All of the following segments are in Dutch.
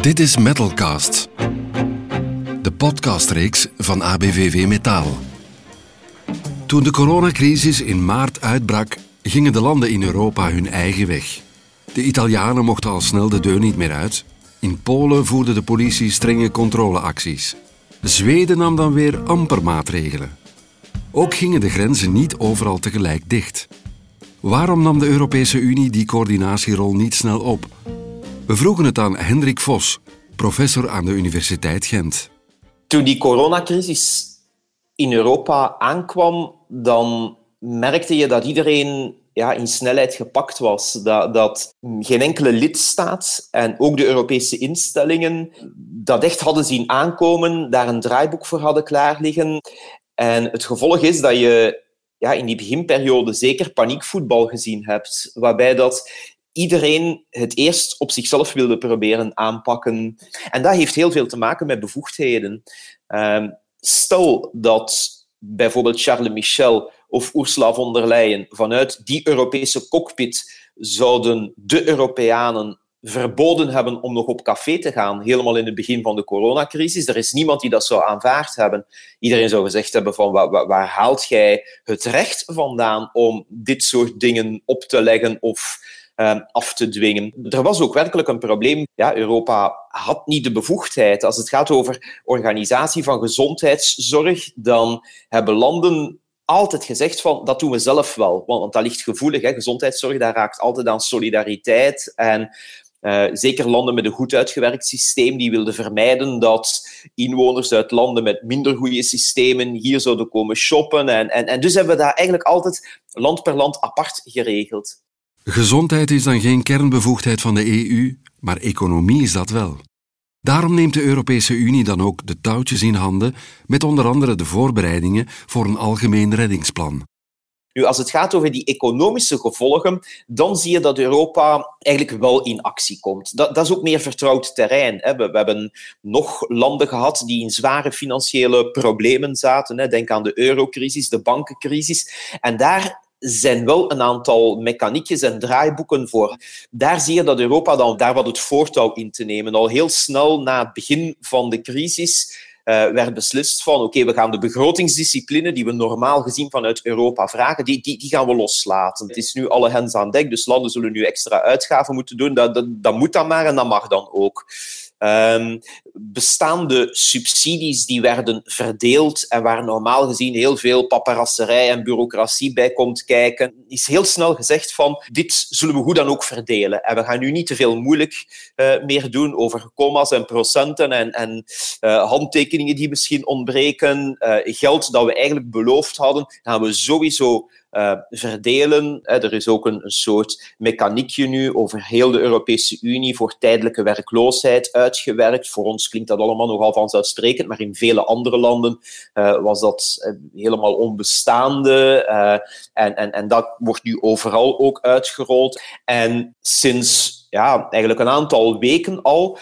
Dit is Metalcast, de podcastreeks van ABVV Metaal. Toen de coronacrisis in maart uitbrak, gingen de landen in Europa hun eigen weg. De Italianen mochten al snel de deur niet meer uit. In Polen voerde de politie strenge controleacties. Zweden nam dan weer amper maatregelen. Ook gingen de grenzen niet overal tegelijk dicht. Waarom nam de Europese Unie die coördinatierol niet snel op? We vroegen het aan Hendrik Vos, professor aan de Universiteit Gent. Toen die coronacrisis in Europa aankwam, dan merkte je dat iedereen ja, in snelheid gepakt was. Dat, dat geen enkele lidstaat en ook de Europese instellingen dat echt hadden zien aankomen, daar een draaiboek voor hadden klaar liggen. En het gevolg is dat je ja, in die beginperiode zeker paniekvoetbal gezien hebt, waarbij dat iedereen het eerst op zichzelf wilde proberen aanpakken. En dat heeft heel veel te maken met bevoegdheden. Um, stel dat bijvoorbeeld Charles Michel of Ursula von der Leyen vanuit die Europese cockpit zouden de Europeanen verboden hebben om nog op café te gaan, helemaal in het begin van de coronacrisis. Er is niemand die dat zou aanvaard hebben. Iedereen zou gezegd hebben van waar, waar haalt jij het recht vandaan om dit soort dingen op te leggen of af te dwingen. Er was ook werkelijk een probleem. Ja, Europa had niet de bevoegdheid. Als het gaat over organisatie van gezondheidszorg, dan hebben landen altijd gezegd van dat doen we zelf wel. Want, dat ligt gevoelig. Hè. Gezondheidszorg, daar raakt altijd aan solidariteit. En uh, zeker landen met een goed uitgewerkt systeem, die wilden vermijden dat inwoners uit landen met minder goede systemen hier zouden komen shoppen. En, en, en dus hebben we daar eigenlijk altijd land per land apart geregeld. Gezondheid is dan geen kernbevoegdheid van de EU, maar economie is dat wel. Daarom neemt de Europese Unie dan ook de touwtjes in handen met onder andere de voorbereidingen voor een algemeen reddingsplan. Nu, als het gaat over die economische gevolgen, dan zie je dat Europa eigenlijk wel in actie komt. Dat, dat is ook meer vertrouwd terrein. Hè. We, hebben nog landen gehad die in zware financiële problemen zaten. Hè. Denk aan de eurocrisis, de bankencrisis. En daar zijn wel een aantal mechaniekjes en draaiboeken voor. Daar zie je dat Europa dan daar wat het voortouw in te nemen. Al heel snel na het begin van de crisis uh, werd beslist van oké, we gaan de begrotingsdiscipline die we normaal gezien vanuit Europa vragen, die, die, die gaan we loslaten. Het is nu alle hens aan dek, dus landen zullen nu extra uitgaven moeten doen. Dat, dat, dat moet dan maar en dat mag dan ook. Um, bestaande subsidies die werden verdeeld en waar normaal gezien heel veel paparasserij en bureaucratie bij komt kijken, is heel snel gezegd van dit zullen we goed dan ook verdelen. En we gaan nu niet te veel moeilijk uh, meer doen over commas en procenten en, en uh, handtekeningen die misschien ontbreken, uh, geld dat we eigenlijk beloofd hadden, gaan we sowieso uh, verdelen. Er is ook een, een, soort mechaniekje nu over heel de Europese Unie voor tijdelijke werkloosheid uitgewerkt. Voor ons klinkt dat allemaal nogal vanzelfsprekend, maar in vele andere landen uh, was dat uh, helemaal onbestaande. en, en, en dat wordt nu overal ook uitgerold. En sinds ja, eigenlijk een aantal weken al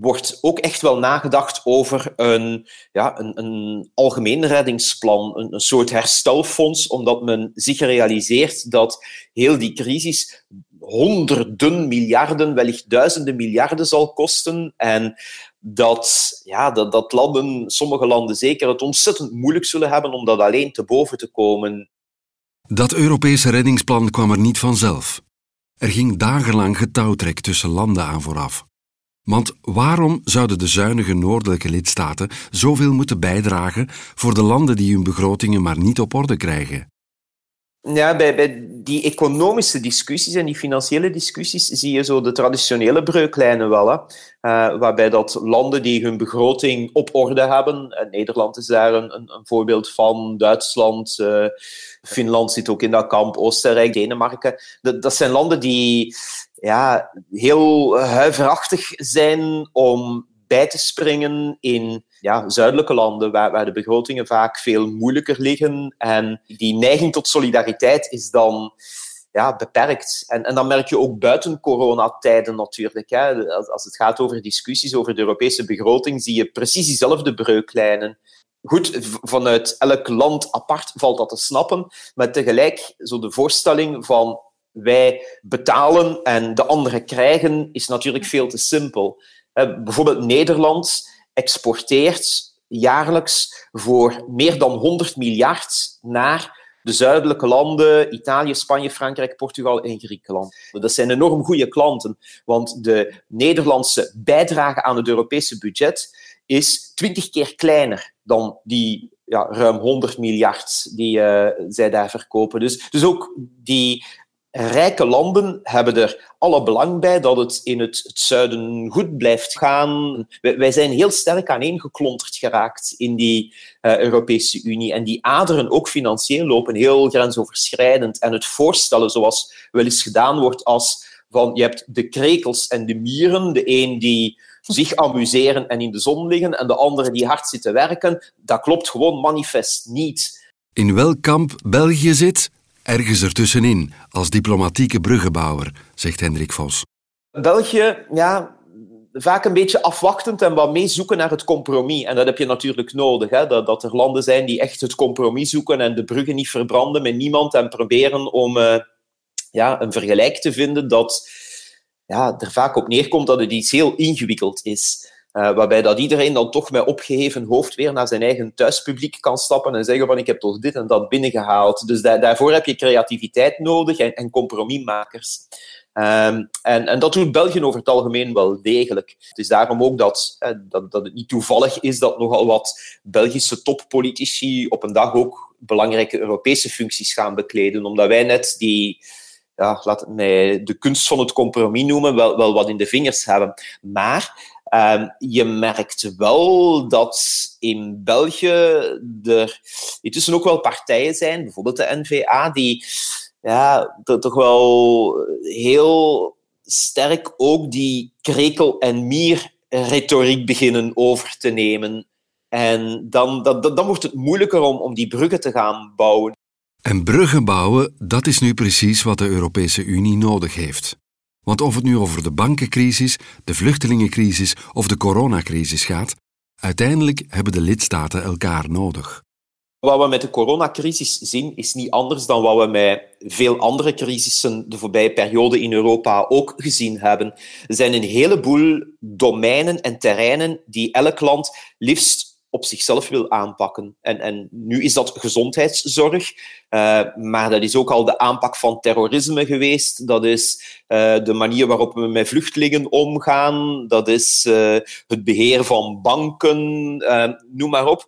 wordt ook echt wel nagedacht over een, ja, een, een algemeen reddingsplan, een, soort herstelfonds, omdat men zich realiseert dat heel die crisis honderden miljarden, wellicht duizenden miljarden zal kosten. En dat, ja, dat, dat landen, sommige landen zeker, het ontzettend moeilijk zullen hebben om dat alleen te boven te komen. Dat Europese reddingsplan kwam er niet vanzelf. Er ging dagenlang getouwtrek tussen landen aan vooraf. Want waarom zouden de zuinige noordelijke lidstaten zoveel moeten bijdragen voor de landen die hun begrotingen maar niet op orde krijgen? Ja, bij, bij die economische discussies en die financiële discussies zie je zo de traditionele breuklijnen wel. Hè? Uh, waarbij dat landen die hun begroting op orde hebben, en Nederland is daar een, een, een voorbeeld van, Duitsland, uh, Finland zit ook in dat kamp, Oostenrijk, Denemarken. Dat zijn landen die ja, heel huiverachtig zijn om bij te springen in ja, zuidelijke landen, waar, waar de begrotingen vaak veel moeilijker liggen. En die neiging tot solidariteit is dan ja, beperkt. En, en dan merk je ook buiten coronatijden natuurlijk. Hè. Als, als het gaat over discussies over de Europese begroting, zie je precies diezelfde breuklijnen. Goed, vanuit elk land apart valt dat te snappen, maar tegelijk zo de voorstelling van wij betalen en de anderen krijgen, is natuurlijk veel te simpel. bijvoorbeeld Nederland exporteert jaarlijks voor meer dan 100 miljard naar de zuidelijke landen, Italië, Spanje, Frankrijk, Portugal en Griekenland. Dat zijn enorm goede klanten, want de Nederlandse bijdrage aan het Europese budget is twintig keer kleiner dan die ja, ruim 100 miljard die uh, zij daar verkopen. Dus, dus ook die rijke landen hebben er alle belang bij dat het in het, zuiden goed blijft gaan. Wij, zijn heel sterk aaneengeklonterd geraakt in die uh, Europese Unie. En die aderen, ook financieel, lopen heel grensoverschrijdend. En het voorstellen, zoals wel eens gedaan wordt, als van je hebt de krekels en de mieren, de een die zich amuseren en in de zon liggen, en de andere die hard zitten werken, dat klopt gewoon manifest niet. In welk kamp België zit, ergens ertussenin, als diplomatieke bruggenbouwer, zegt Hendrik Vos. België, ja, vaak een beetje afwachtend en wat mee zoeken naar het compromis. En dat heb je natuurlijk nodig. Hè? Dat, dat er landen zijn die echt het compromis zoeken en de bruggen niet verbranden met niemand en proberen om uh, ja, een vergelijk te vinden dat ja, er vaak op neerkomt dat het iets heel ingewikkeld is. Uh, waarbij dat iedereen dan toch met opgeheven hoofd weer naar zijn eigen thuispubliek kan stappen en zeggen van ik heb toch dit en dat binnengehaald. Dus da daarvoor heb je creativiteit nodig en, en compromismakers. Um, en, en, dat doet België over het algemeen wel degelijk. Het is daarom ook dat, eh, dat, dat het niet toevallig is dat nogal wat Belgische toppolitici op een dag ook belangrijke Europese functies gaan bekleden, omdat wij net die ja, laat mij de kunst van het compromis noemen, wel, wel wat in de vingers hebben. Maar um, je merkt wel dat in België er intussen ook wel partijen zijn, bijvoorbeeld de NVA, die ja, toch wel heel sterk ook die krekel- en mier-retoriek beginnen over te nemen. En dan, dan, dan wordt het moeilijker om, om die bruggen te gaan bouwen. En bruggen bouwen, dat is nu precies wat de Europese Unie nodig heeft. Want of het nu over de bankencrisis, de vluchtelingencrisis of de coronacrisis gaat, uiteindelijk hebben de lidstaten elkaar nodig. Wat we met de coronacrisis zien, is niet anders dan wat we met veel andere crisissen de voorbije periode in Europa ook gezien hebben. Er zijn een heleboel domeinen en terreinen die elk land liefst op zichzelf wil aanpakken. En, en nu is dat gezondheidszorg, uh, maar dat is ook al de aanpak van terrorisme geweest. Dat is uh, de manier waarop we met vluchtelingen omgaan. Dat is uh, het beheer van banken, noem maar op.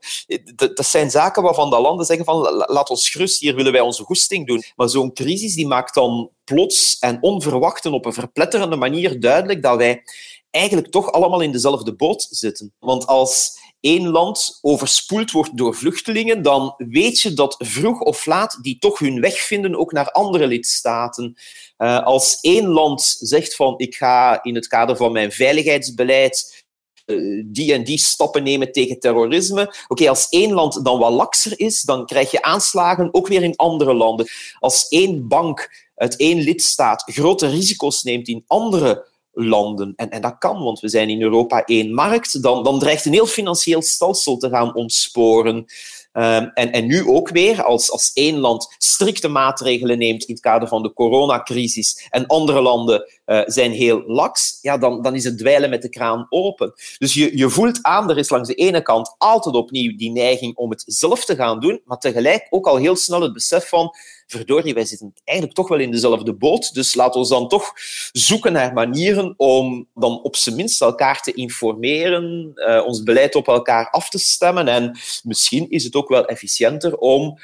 Dat, dat, zijn zaken waarvan de landen zeggen van laat ons gerust, hier willen wij onze goesting doen. Maar zo'n crisis die maakt dan plots en onverwacht en op een verpletterende manier duidelijk dat wij eigenlijk toch allemaal in dezelfde boot zitten. Want als één land overspoeld wordt door vluchtelingen, dan weet je dat vroeg of laat die toch hun weg vinden ook naar andere lidstaten. Uh, als één land zegt van ik ga in het kader van mijn veiligheidsbeleid uh, die en die stappen nemen tegen terrorisme. Oké, als één land dan wat lakser is, dan krijg je aanslagen ook weer in andere landen. Als één bank uit één lidstaat grote risico's neemt in andere landen. En, en dat kan, want we zijn in Europa één markt. Dan, dan dreigt een heel financieel stelsel te gaan ontsporen. Um, en, en nu ook weer, als, als één land strikte maatregelen neemt in het kader van de coronacrisis en andere landen uh, zijn heel laks, ja, dan, dan is het dweilen met de kraan open. Dus je, je voelt aan, er is langs de ene kant altijd opnieuw die neiging om het zelf te gaan doen, maar tegelijk ook al heel snel het besef van verdorie, wij zitten eigenlijk toch wel in dezelfde boot. Dus laten we dan toch zoeken naar manieren om dan op zijn minst elkaar te informeren, uh, ons beleid op elkaar af te stemmen. En misschien is het ook wel efficiënter om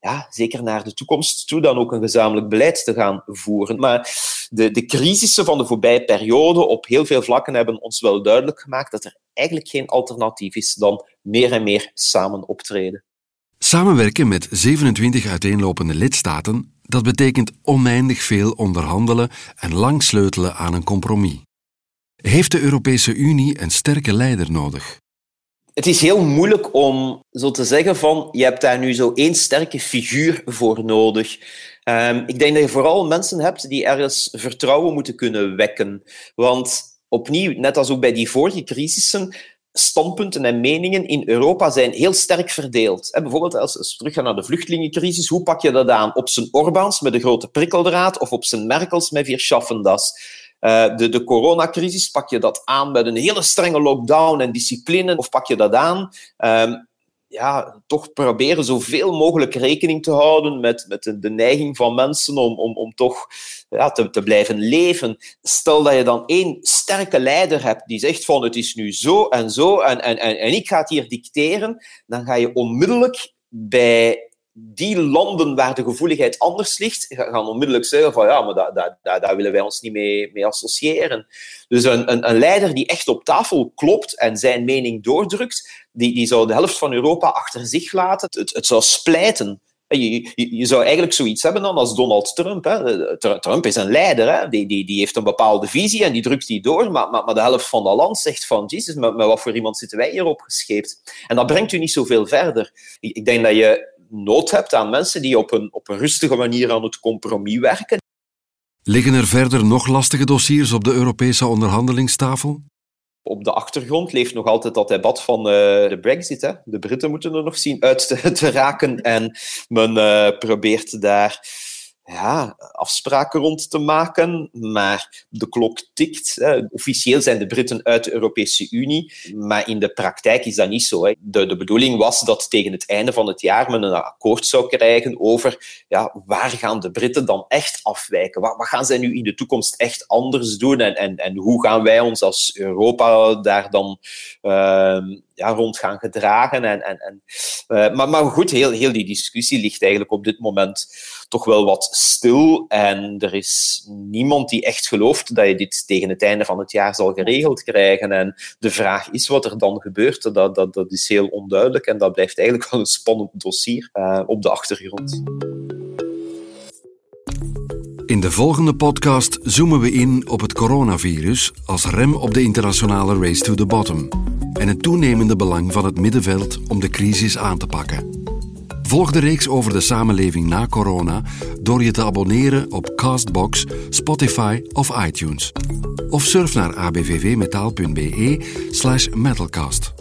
ja, zeker naar de toekomst toe, dan ook een gezamenlijk beleid te gaan voeren. Maar de, de crisissen van de voorbije periode op heel veel vlakken hebben ons wel duidelijk gemaakt dat er eigenlijk geen alternatief is dan meer en meer samen optreden. Samenwerken met 27 uiteenlopende lidstaten, dat betekent oneindig veel onderhandelen en lang sleutelen aan een compromis. Heeft de Europese Unie een sterke leider nodig? Het is heel moeilijk om zo te zeggen van je hebt daar nu zo één sterke figuur voor nodig. Um, ik denk dat je vooral mensen hebt die ergens vertrouwen moeten kunnen wekken. Want opnieuw, net als ook bij die vorige crisissen, standpunten en meningen in Europa zijn heel sterk verdeeld. Bijvoorbeeld als we teruggaan naar de vluchtelingencrisis, hoe pak je dat aan? Op zijn Orbans met de grote prikkeldraad of op zijn Merkels met vier Schaffendas? Uh, de, de coronacrisis, pak je dat aan met een hele strenge lockdown en discipline, of pak je dat aan um, ja, toch proberen zoveel mogelijk rekening te houden met, met de, neiging van mensen om, om, om toch ja, te, te blijven leven. Stel dat je dan één sterke leider hebt die zegt van het is nu zo en zo en, en, en, en ik ga het hier dicteren, dan ga je onmiddellijk bij die landen waar de gevoeligheid anders ligt, gaan onmiddellijk zeggen van ja, maar daar, willen wij ons niet mee, mee associëren. Dus een, een, een, leider die echt op tafel klopt en zijn mening doordrukt, die, die zou de helft van Europa achter zich laten. Het, het zou splijten. Je, je, zou eigenlijk zoiets hebben dan als Donald Trump. Hè. Trump is een leider, hè. Die, die, heeft een bepaalde visie en die drukt die door, maar, maar, maar de helft van dat land zegt van Jezus, met, wat voor iemand zitten wij hier opgescheept? En dat brengt u niet zoveel verder. Ik denk dat je nood hebt aan mensen die op een, op een rustige manier aan het compromis werken. Liggen er verder nog lastige dossiers op de Europese onderhandelingstafel? Op de achtergrond leeft nog altijd dat debat van uh, de Brexit. Hè. De Britten moeten er nog zien uit te, te raken en men uh, probeert daar ja, afspraken rond te maken, maar de klok tikt. Officieel zijn de Britten uit de Europese Unie, maar in de praktijk is dat niet zo. De, de bedoeling was dat tegen het einde van het jaar men een akkoord zou krijgen over ja, waar gaan de Britten dan echt afwijken? Wat, wat gaan zij nu in de toekomst echt anders doen en, en, en hoe gaan wij ons als Europa daar dan uh, ja, rond gaan gedragen? En, en, en, uh, maar, maar goed, heel, heel die discussie ligt eigenlijk op dit moment toch wel wat stil. En er is niemand die echt gelooft dat je dit tegen het einde van het jaar zal geregeld krijgen. En de vraag is wat er dan gebeurt. Dat, dat, dat is heel onduidelijk. En dat blijft eigenlijk wel een spannend dossier uh, op de achtergrond. In de volgende podcast zoomen we in op het coronavirus als rem op de internationale race to the bottom en het toenemende belang van het middenveld om de crisis aan te pakken. Volg de reeks over de samenleving na corona door je te abonneren op Castbox, Spotify of iTunes. Of surf naar abvvmetaal.be slash metalcast.